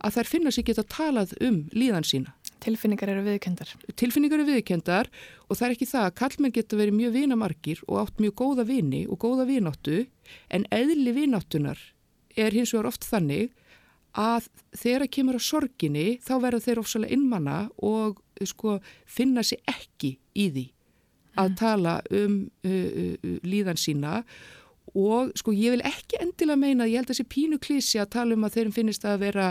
að þær finna sér geta talað um líðan sína Tilfinningar eru viðkendar. tilfinningar eru viðkendar og það er ekki það að kallmenn geta verið mjög vinamarkir og átt mjög góða vini og góða vináttu en eðli vináttunar er hins vegar oft þannig að þegar kemur að sorginni þá verða þeir ofsalega innmanna og sko finna sér ekki í því að tala um uh, uh, líðan sína og sko ég vil ekki endilega meina ég held að þessi pínu klísi að tala um að þeirrum finnist að vera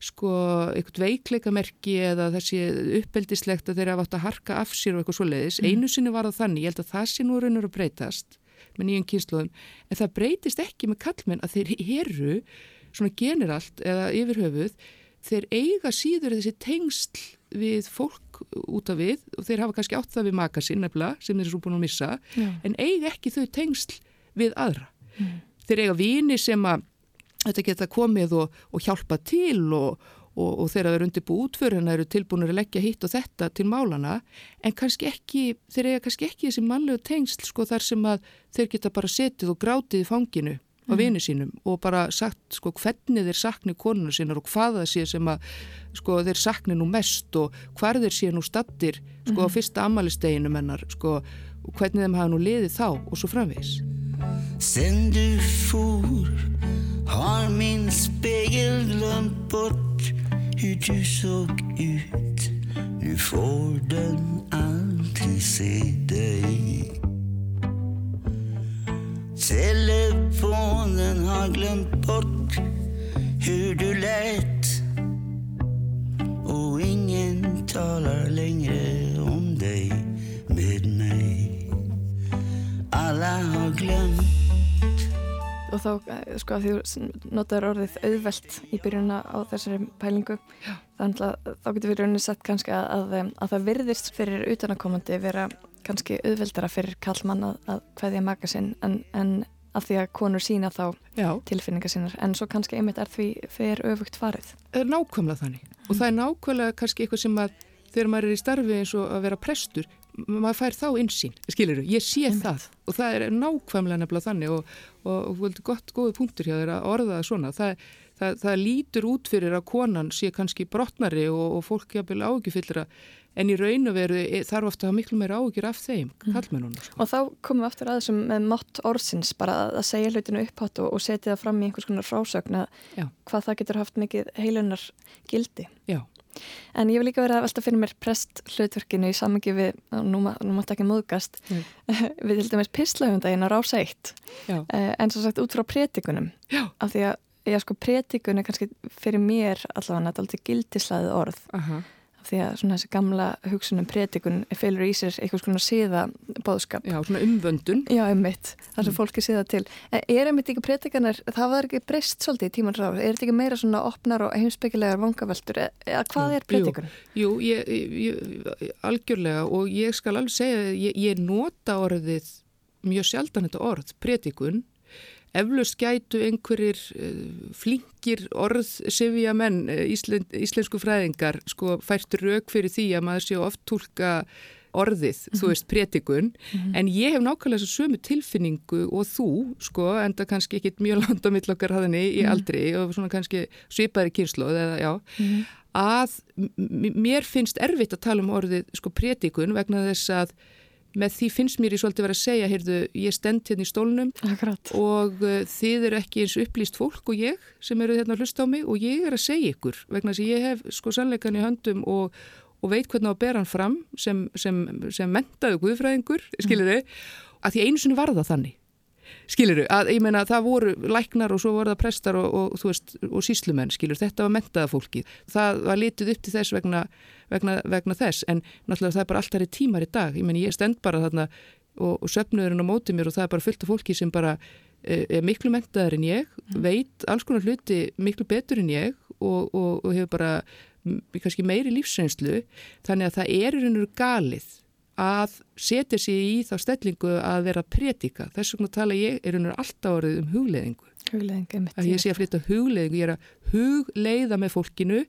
sko eitthvað veikleikamerki eða þessi uppeldislegt að þeir hafa átt að harka af sér og eitthvað svoleiðis, einu sinni var það þannig ég held að það sé nú raunur að breytast með nýjum kynsluðum, en það breytist ekki með kallmenn að þeir eru svona generalt eða yfir höfuð þeir eiga síður þessi tengsl við fólk út af við og þeir hafa kannski átt það við maka sinn nefnilega sem þeir eru svo búin að missa Já. en eiga ekki þau tengsl við aðra. Þeir eiga vini sem að þetta geta komið og, og hjálpa til og, og, og þeirra verið undir búið útförina eru tilbúinir að leggja hitt og þetta til málana en kannski ekki, þeir eiga kannski ekki þessi mannlegu tengsl sko þar sem að þeir geta bara setið og grátið í fanginu á vini sínum og bara sagt sko hvernig þeir sakni konuna sínar og hvað það sé sem að sko þeir sakni nú mest og hvar þeir sé nú stattir sko á fyrsta ammalisteginum hennar sko hvernig þeim hafa nú liðið þá og svo framvegis. Sen du for har min spegel glömt bort hur du såg ut. Nu får den aldrig se dig. Telefonen har glömt bort hur du lät. Och ingen talar längre om dig med mig. Alla har glömt og þá, eh, sko, að því þú notaður orðið auðvelt í byrjunna á þessari pælingu þannig að þá getur við rauninni sett kannski að, að, að það virðist fyrir utanakomandi vera kannski auðveldara fyrir kallmann að, að hvaðja maka sinn en, en af því að konur sína þá Já. tilfinningar sínar en svo kannski einmitt er því fyrir öfugt farið. Það er nákvæmlega þannig og það er nákvæmlega kannski eitthvað sem að þegar maður er í starfi eins og að vera prestur maður fær þá insýn, skilur ég sé það. Og það er nákvæmlega nefnilega þannig og, og, og gott góði punktur hjá þeir að orða það svona. Það, það, það lítur út fyrir að konan sé kannski brotnari og, og fólk jafnvel ágjufyllra en í raun og veru e- þarf ofta að hafa miklu meira ágjur af þeim, kallmennunum sko. Og þá komum við aftur að þessum með mátt orðsins bara að, segja hlutinu upphátt og, og setja það fram í einhvers konar frásögn að hvað það getur haft mikið heilunar gildi. Já. En ég vil líka vera að velta fyrir mér prest hlutverkinu í samengi við, nú, ma- nú mátt ekki móðgast, Nei. við til dæmis pislahundaginn á rás 1 Já. Eh, en svo sagt út frá pretikunum Já. af því að já, sko, pretikun er kannski fyrir mér allavega þetta aldrei gildislæðið orð Aha. af því að svona þessi gamla hugsunum pretikun fylgur í sér eitthvað svona síða bóðskap. Já, svona umvöndun. Já, einmitt, þar sem Mm. fólki síða til. En er einmitt ekki pretikanar, það var ekki breyst svolítið í tíman ráð, er þetta ekki meira svona opnar og heimsbyggilegar vangaveltur, eða hvað er pretikun? Jú, jú ég, ég, algjörlega og ég skal alveg segja, ég, ég nota orðið mjög sjaldan þetta orð, pretikun. Eflaust gætu einhverjir uh, flinkir orð sifja menn, uh, íslen, íslensku fræðingar, sko fært rauk fyrir því að maður sé oft tólka orðið, þú veist, pretikun, en ég hef nákvæmlega þessu sömu tilfinningu og þú, sko, en það kannski ekki mjög langt á millokkar haðinni í Mhm. aldri og svona kannski svipaðri kynsloð eða já, Mhm. að mér finnst erfitt að tala um orðið sko pretikun vegna þess að með því finnst mér í svolítið verið að segja heyrðu, ég stend hérna í stólnum Akkurat. og uh, þið eru ekki eins upplýst fólk og ég sem eru hérna að hlusta á mig og ég er að segja ykkur vegna þess að ég hef sko sannleikan í höndum og, og veit hvernig að bera hann fram sem, sem, sem mentaðu guðfræðingur, skilur þau, að því einu sinni var það þannig. Skilur þau, að ég meina það voru læknar og svo voru það prestar og, og, þú veist, og síslumenn, skilur, þetta var mentaða fólki. Það var litið upp til þess vegna, vegna, vegna þess, en náttúrulega það er bara alltaf tímar í dag. Ég meina ég stend bara þarna og, og söfnuðurinn á móti mér og það er bara fullt af fólki sem bara eh, er miklu mentaðar en ég, veit alls konar hluti miklu betur en ég og, og, og hefur bara kannski meiri lífsreynslu, þannig að það er í raun og veru galið að setja sig í þá stellingu að vera að predika. Þess vegna tala ég er veru alltaf orðið um hugleðingu. Hugleðing, einmitt. Að ég sé að flytta hugleðingu, ég er að hugleiða með fólkinu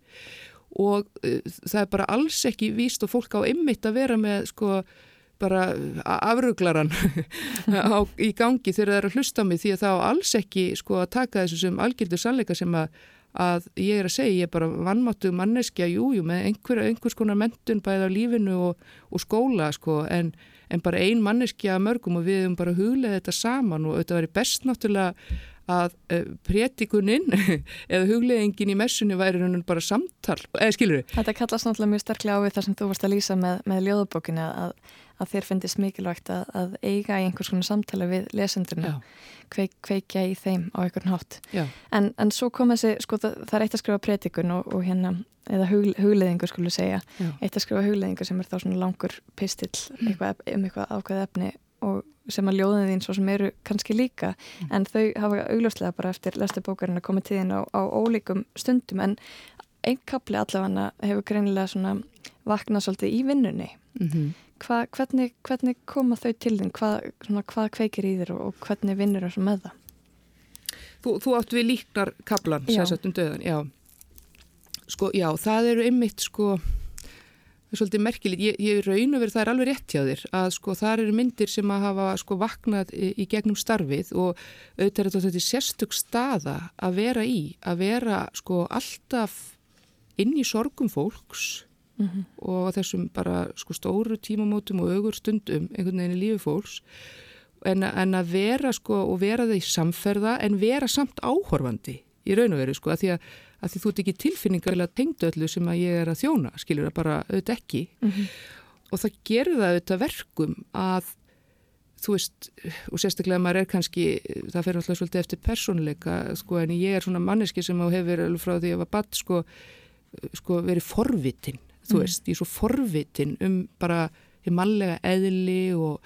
og uh, það er bara alls ekki víst og fólk á ymmit að vera með sko bara afruglaran á, í gangi þegar það er að hlusta á mig því að það á alls ekki sko að taka þessu sem algjörður sannleika sem að, að ég er að segja, ég er bara vannmáttu manneskja, jújú, með einhver, einhvers konar mentun bæði á lífinu og, og skóla sko, en, en bara ein manneskja mörgum og við höfum bara huglega þetta saman og þetta væri best náttúrulega að uh, prétikunin eða hugleðingin í messunni væri raunum bara samtal, eða skilur þau? Þetta kallast náttúrulega mjög sterklega á við þar sem þú varst að lýsa með, með ljóðabókinu að, að þér finnist mikilvægt að, að eiga í einhvers konar samtala við lesendurna, Kveik, kveikja í þeim á einhvern hátt. En, en svo kom þessi, sko það, það er eitt að skrifa prétikun og, og hérna, eða hug, hugleðingur skulle segja, Já. eitt að skrifa hugleðingur sem er þá svona langur pistill eitthvað, um eitthvað ákveð efni og sem að ljóðin þín svo sem eru kannski líka en þau hafa augljóslega bara eftir lestu bókarinn að koma tíðin á, á ólíkum stundum en einn kapli allavega hefur greinilega svona vaknað svolítið í vinnunni. Mm -hmm. Hva, hvernig, hvernig koma þau til þín? Hvað, svona, hvað kveikir í þér og, og hvernig vinnur þessu með það? Þú, þú átt við líknar kaplan, sagt um döðan, já. Sko, já, það eru einmitt, sko, það er svolítið merkilegt, ég, ég raun og verið, það er alveg rétt hjá þér, að sko, það eru myndir sem að hafa, sko, vaknað í, í gegnum starfið og auðvitað er þetta þetta sérstök staða að vera í, að vera, sko, alltaf inn í sorgum fólks Mhm. og þessum bara, sko, stóru tímamótum og augur stundum einhvern veginn í lífi fólks en, en að vera sko og vera það í samferða en vera samt áhorfandi í raun og veru sko að því að, að því þú ert ekki tilfinningarlega tengdu öllu sem að ég er að þjóna skilur það bara auðvitað ekki Mhm. og það gerir það auðvitað verkum að þú veist og sérstaklega maður er kannski það fer alltaf svolítið eftir persónuleika sko en ég er svona manneski sem á hefur alveg frá því að ég var badd sko, sko verið forvitin þú Mhm. veist, ég er svo forvitin um bara því mallega eðli og,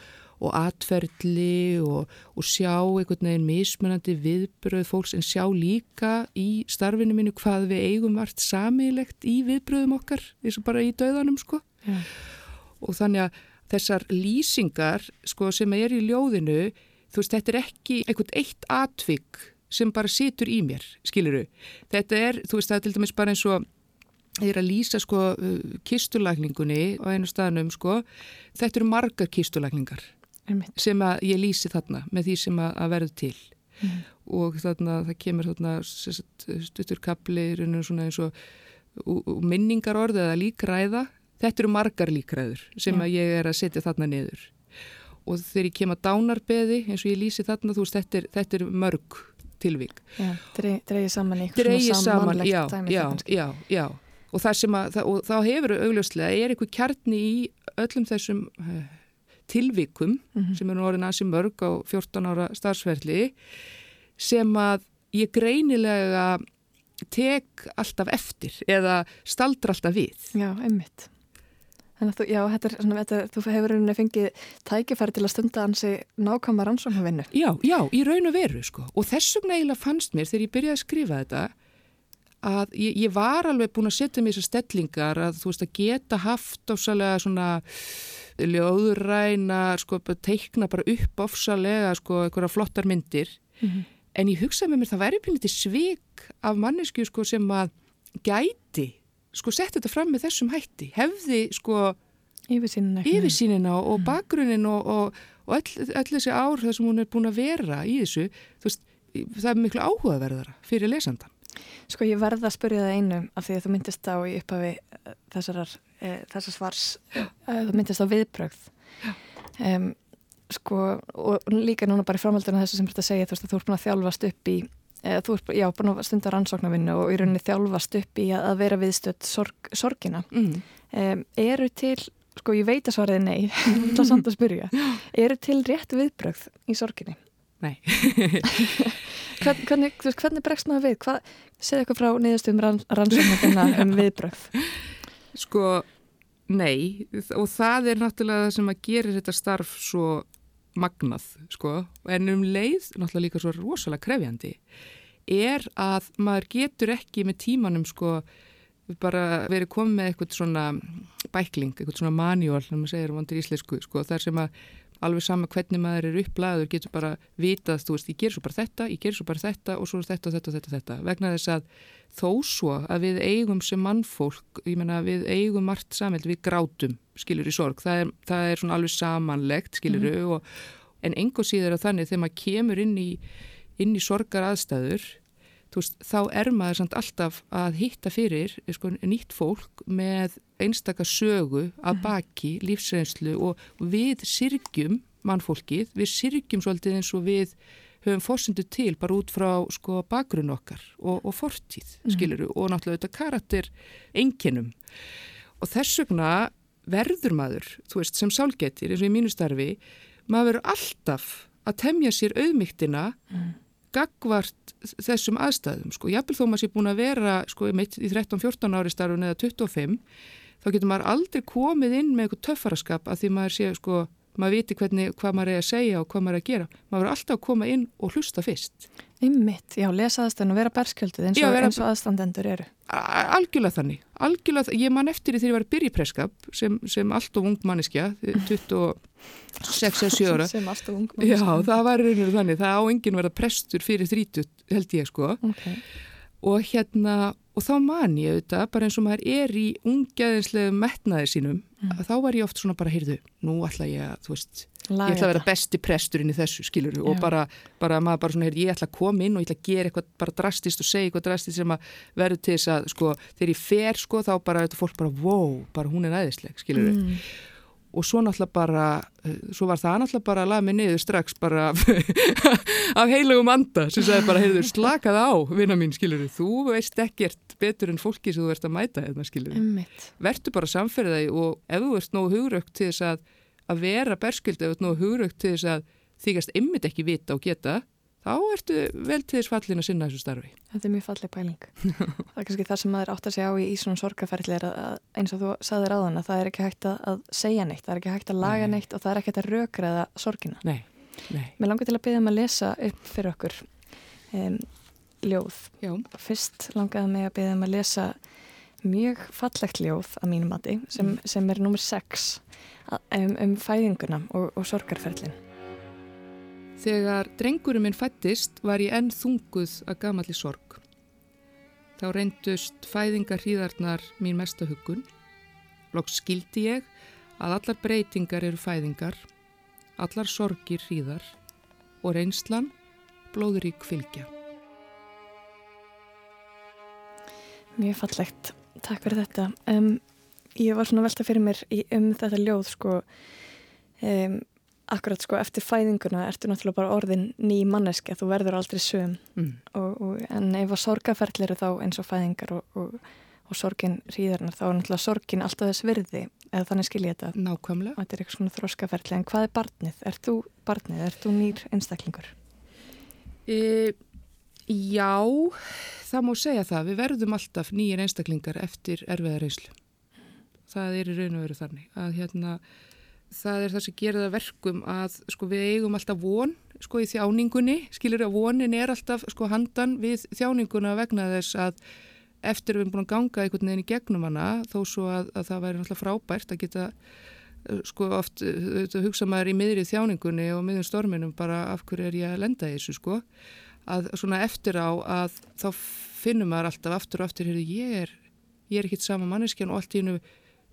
og atferðli og, og sjá einhvern veginn mismunandi viðbröð fólks en sjá líka í starfinu mínu hvað við eigum vart samilegt í viðbröðum okkar eins og bara í döðanum sko Já. og þannig að þessar lýsingar sko sem er í ljóðinu þú veist þetta er ekki einhvern eitt atvik sem bara situr í mér skiluru, þetta er þú veist það er til dæmis bara eins og ég er að lýsa sko uh, kistulagningunni á einu staðnum sko þetta eru margar kistulagningar Einmitt. Sem að ég lýsi þarna með því sem að, að verður til. Mhm. og þarna það kemur þarna svona eins og og- og minningar orð eða líkræða. Þetta eru margar líkræður sem Já. að ég er að setja þarna niður. Og þegar ég kem að dánarbeði eins og ég lýsi þarna þú veist þetta er, þetta er mörg tilvík Já, drey, dreigið saman í eitthvað dreigið svona saman, já, já, já, já. Og að, og þá hefur augljóslega, er eitthvað kjarni í öllum þessum tilvikum Mhm. sem eru nú orðin ansi mörg á 14 ára starfsverli sem að ég greinilega tek alltaf eftir eða staldra alltaf við Já, einmitt. Þannig að þú, já, þetta er svona, þetta, er- þú hefur rauninni fengið tækifæri til að stunda hansi nákvæmma rannsóknarvinnu. Já, já, í raun og veru sko. Og þess vegna eiginlega fannst mér þegar ég byrjaði að skrifa þetta að ég, ég var alveg búin að setja mér þessar stellingar að þú veist að geta haft ofsalega svona ljóðræna, sko, teikna bara upp ofsalega, sko, einhverja flottar myndir. Mhm. En ég hugsaði með mér það væri pínlítið svik af mannesku, sko, sem að gæti, sko, sett þetta fram með þessum hætti. Hefði, sko, Yfirsýnina. yfirsýnina og, og bakgrunnin og, og, og öll, öll þessi ár þar sem hún er búin að vera í þessu, þú veist, það er miklu áhugaverðara fyrir lesandan. Sko ég verða að spyrja það einu af því að þú myndist á í upphafi eh, þessarar, e, þessar svars, þú myndist á viðbrögð. Um, sko, og líka núna bara í framhaldinu þessu sem þú ert að segja, þú veist að þú ert búin að þjálfast upp í, e, þú ert já, búin að stunda rannsóknarvinnu og í rauninni þjálfast upp í að, að vera viðstödd sorg, sorgina. Mm. Um, eru til, sko ég veit að svaraði nei, það er samt að spyrja, eru til rétt viðbrögð í sorginni? Nei. Hvern, hvernig, hvernig bregst maður við? Hvað, segðu eitthvað frá niðurstum rann, rannsóknarvinna um viðbrögð? Sko, nei, og það er náttúrulega það sem að gerir þetta starf svo magnað, sko, en um leið, náttúrulega líka svo rosalega krefjandi, er að maður getur ekki með tímanum, sko, bara verið komið með eitthvað svona bækling, eitthvað svona manuál, sem maður segir vandir íslensku, sko, þar sem að alveg sama hvernig maður er upplæður getur bara vitað, þú veist, ég ger svo bara þetta, ég ger svo bara þetta og svo er þetta og þetta og þetta, þetta. vegna þess að þó svo að við eigum sem mannfólk, ég menna við eigum margt samheld, við grátum, skilur í sorg, það er, það er svona alveg samanlegt, skilur Mhm. og, en engo síður að þannig þegar maður kemur inn í, inn í sorgar aðstæður, veist, þá er maður samt alltaf að hitta fyrir sko, nýtt fólk með einstaka sögu að baki lífsreynslu og við sirgjum mannfólkið, við sirgjum svolítið eins og við höfum fórsendu til bara út frá sko bakgrunn okkar og, og fortíð, Mhm. skiluru, og náttúrulega þetta karakter enginum. Og þess vegna verður maður, þú veist, sem sálgetir eins og í mínu starfi, maður verður alltaf að temja sér auðmygtina gagvart þessum aðstæðum, sko. Jafnvel þó maður sé búin að vera, sko, mitt- í 13-14 ári starfun eða 25, þá getur maður aldrei komið inn með eitthvað töffaraskap að því maður sé, sko, maður viti hvernig, hvað maður er að segja og hvað maður er að gera. Maður verður alltaf að koma inn og hlusta fyrst. Einmitt, já, lesa aðstöðun og vera berskjöldið eins og, og aðstandendur eru. Algjörlega þannig. Algjörlega, ég man eftir því þegar ég var preskap sem, sem allt of ung manneskja, 26 eða 7 ára. Sem alltaf ung Já, það var reynir þannig. Það á enginn verða prestur fyrir 30, held ég, sko. Okay. Og hérna, og þá man ég auðvitað, bara eins og maður er í ungæðinslega metnaði sínum, Mm. þá var ég oft svona bara, heyrðu, nú ætla ég að, þú veist, Laga ég ætla að vera besti presturinn í þessu, skilur og Já. bara, bara maður bara svona, heyrðu, ég ætla að koma inn og ég ætla að gera eitthvað bara drastist og segja eitthvað drastist sem að verður til þess að, sko, þegar ég fer, sko, þá bara, þetta fólk bara, wow, bara hún er æðisleg, skilur Mm. Og svo náttúrulega bara, eh, svo var það náttúrulega bara að laga mig niður strax bara af, af heilugum anda. Sem sagði bara, heyrðu, slakað á, vina mín, skilur þú veist ekkert betur en fólki sem þú ert að mæta hérna, skilur vertu bara samferðið þig og ef þú ert nógu hugrögt til þess að, að vera berskjöld, ef þú ert nógu hugrögt til þess að þykast ymmit ekki vita og geta þá ertu vel til þess fallin að sinna þessu starfi. Þetta er mjög falleg pæling. það er kannski það sem maður átt að segja á í, svona sorgaferðli er að, eins og þú saðir áðan að það er ekki hægt að, segja neitt, það er ekki hægt að laga Nei. neitt og það er ekki hægt að rökraða sorgina. Nei, nei. Mér langar til að byrja um að lesa upp fyrir okkur um, ljóð. Já. Fyrst langaði mig að byrja um að lesa mjög fallegt ljóð að mínum mati sem, sem er nummer 6 um, um fæðinguna og, og sorgarferðlin. Þegar drengurinn minn fættist var ég enn þunguð að gamalli sorg. Þá reyndust fæðingar hríðarnar mín mesta hugun. Loks skildi ég að allar breytingar eru fæðingar, allar sorgir hríðar og reynslan blóðurík fylgja. Mjög fallegt. Takk fyrir þetta. Um, ég var svona velta fyrir mér um þetta ljóð sko um, akkurat sko eftir fæðinguna ertu náttúrulega bara orðin ný manneski þú verður aldrei söm Mm. og, og, en ef að sorgaferðli eru þá eins og fæðingar og, og, og sorgin hríðarnar þá er náttúrulega sorgin alltaf þess virði eða þannig skil ég þetta. Nákvæmlega. Þetta er eitthvað svona þróskaferðli en hvað er barnið? Er þú barnið? Er þú nýr einstaklingur? E, já, það má segja það. Við verðum alltaf nýjir einstaklingar eftir erfiða reynslu. Það er í raun og veru þannig að hérna, það er það sem gerir það verkum að sko, við eigum alltaf von sko, í þjáningunni. Skilur að vonin er alltaf sko, handan við þjáninguna vegna þess að eftir við erum búin að ganga einhvern veginn í gegnum hana þó svo að, að það væri náttúrulega frábært að geta uh, sko oft uh, hugsa maður í miðri þjáningunni og miðjum storminum bara af hverju er ég að lenda í þessu sko að svona eftir á að þá finnum maður alltaf aftur og aftur heyrðu, ég er, ég er ekkit sama manneskjan og allt í hennu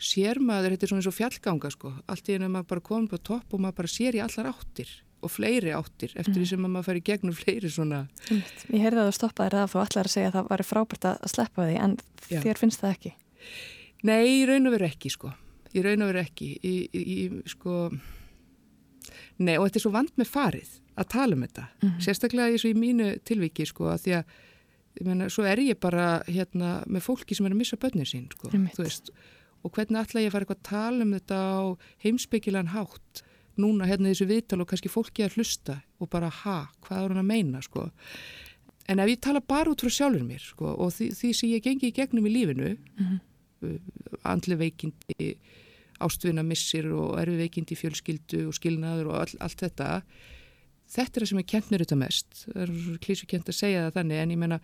sér maður, þetta er svona eins og fjallganga sko, allt í hennu maður bara komið på topp og maður bara sér í allar áttir og fleiri áttir eftir því sem að maður fær í gegnum fleiri svona. Ég heyrði að þú stoppaði það að þú ætlar að segja að það væri frábært að sleppa því en Já. þér finnst það ekki. Nei, í raun og veru ekki sko. Í raun og veru ekki. Í, í, í, sko... Nei, og þetta er svo vand með farið að tala um þetta. Mhm. Sérstaklega eins og í mínu tilviki sko, að því að ég meina, svo er ég bara hérna, með fólki sem er að missa börnir sín, sko, þú veist. Og hvernig ætla ég að fara eitthvað að tala um þetta á heimsbyggilegan hátt núna hérna þessu viðtal og kannski fólki að hlusta og bara ha, hvað er hann að meina, sko. En ef ég tala bara út frá sjálfur mér, sko, og því, því sem ég gengi í gegnum í lífinu, Mhm. andli veikindi, ástvinna missir og erfi veikindi fjölskyldu og skilnaður og all, allt þetta. Þetta er það sem er kent mér þetta mest. Það er svo klísu kent að segja það þannig en ég menna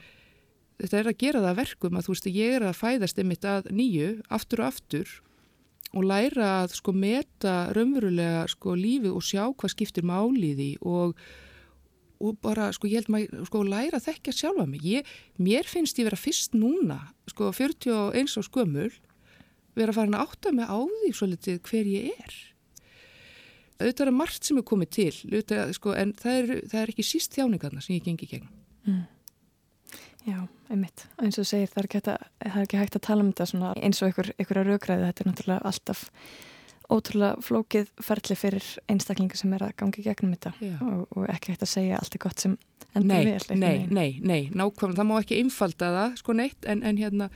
þetta er að gera það að verkum að þú veist að ég er að fæðast einmitt að nýju, aftur og aftur og læra að sko meta raunverulega sko lífið og sjá hvað skiptir máliði og og bara, sko, ég held maður, sko, læra að þekkja sjálfa mig. Ég, mér finnst ég vera fyrst núna, sko, 41 á skömmul, vera farin að átta mig á því svo litið hver ég er. Auðvitað er margt sem er komið til, auðvitað, sko, en það er, það er ekki síst þjáningarna sem ég gengi gegn. Mm. Já, einmitt. Eins og segir, það er ekki hægt að, það ekki hægt að tala um þetta svona eins og einhver, einhverja raugræði. Þetta er náttúrulega alltaf ótrúlega flókið ferli fyrir einstaklinga sem er að gangi gegnum þetta og, og ekki hægt að segja allt er gott sem endur Nei, vel. nei, veginn. nei, nei, nákvæmlega, það má ekki einfalda það, sko neitt, en, en hérna,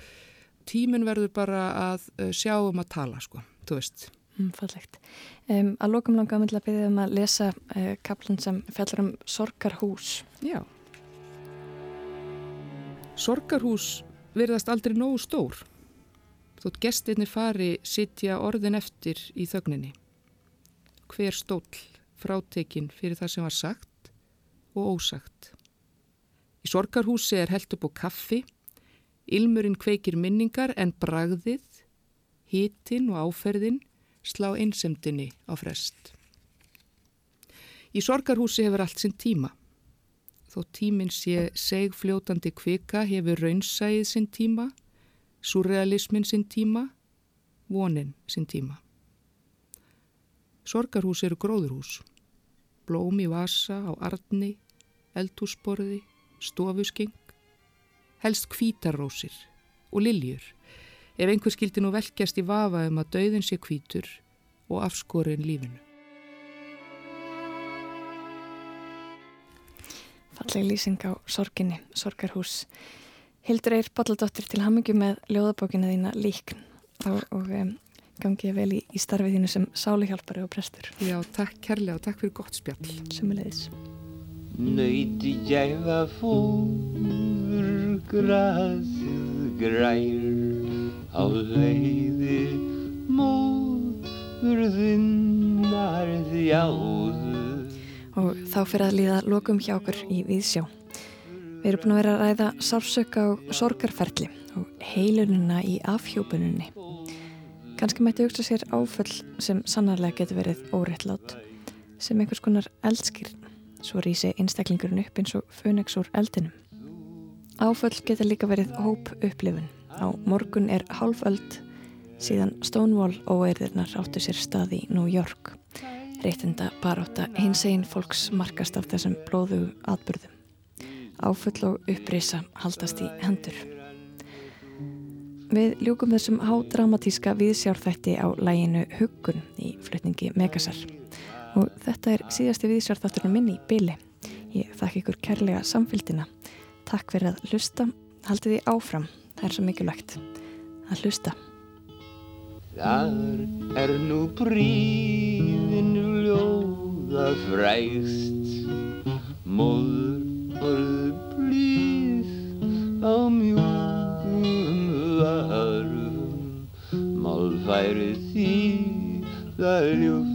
tíminn verður bara að uh, sjá um að tala, sko, þú veist. Mm, fallegt. Um, að lokum langa að myndla byrja um að lesa uh, kaplan sem fjallar um sorgarhús. Já. Sorgarhús virðast aldrei nógu stór. Þótt gestirnir fari sitja orðin eftir í þögninni. Hver stóll frátekinn fyrir það sem var sagt og ósagt. Í sorgarhúsi er held upp á kaffi, ilmurinn kveikir minningar en bragðið, hitin og áferðin slá einsemdinni á frest. Í sorgarhúsi hefur allt sinn tíma. Þó tíminn sé segfljótandi kvika hefur raunsæðið sinn tíma, surrealismin sinn tíma, vonin sinn tíma. Sorgarhús eru gróðurhús. Blóm í vasa á arni, eldhúsborði, stofuskeng, helst kvítarrósir og liljur ef einhver skildi nú velkjast í vafa um að dauðin sé kvítur og afskorin lífinu. Falleg lýsing á sorginni, sorgarhús. Hildur Eir Bolladóttir til hamingju með ljóðabókina þína líkn og, og um, gangi ég vel í, í starfið þínu sem sáluhjálpari og prestur. Já, takk kærlega og takk fyrir gott spjall. Sumulegis. Nöyti gæfa fóður grasið grær á leiði móður þinnar þjáðu Og þá fyrir að líða lokum hjá okkur í Víðsjá. Við erum búin að vera að ræða sársöka og sorgarferli og heilununa í afhjópununni. Kanski mætti hugsa sér áföll sem sannarlega getur verið óréttlátt, sem einhvers konar eldskýrn, svo rýsi einstaklingurinn upp eins og fönex úr eldinum. Áföll getur líka verið hóp upplifun. Á morgun er hálföld síðan Stonewall óeirðirnar áttu sér stað í New York. Réttinda baróta hins einn fólks markast af þessum blóðu atbyrðum. Áfull og upprisa haldast í hendur. Við ljúkum þessum hádramatíska viðsjárþætti á læginu Huggun í flutningi Megasar. Og þetta er síðasti viðsjárþátturinn minn í byli. Ég þakka ykkur kærlega samfélgina. Takk fyrir að hlusta. Haldið því áfram. Það er svo mikilvægt. Að hlusta. Þar er nú príðin love raised more Mother, please, amuse me warm. my zie, daar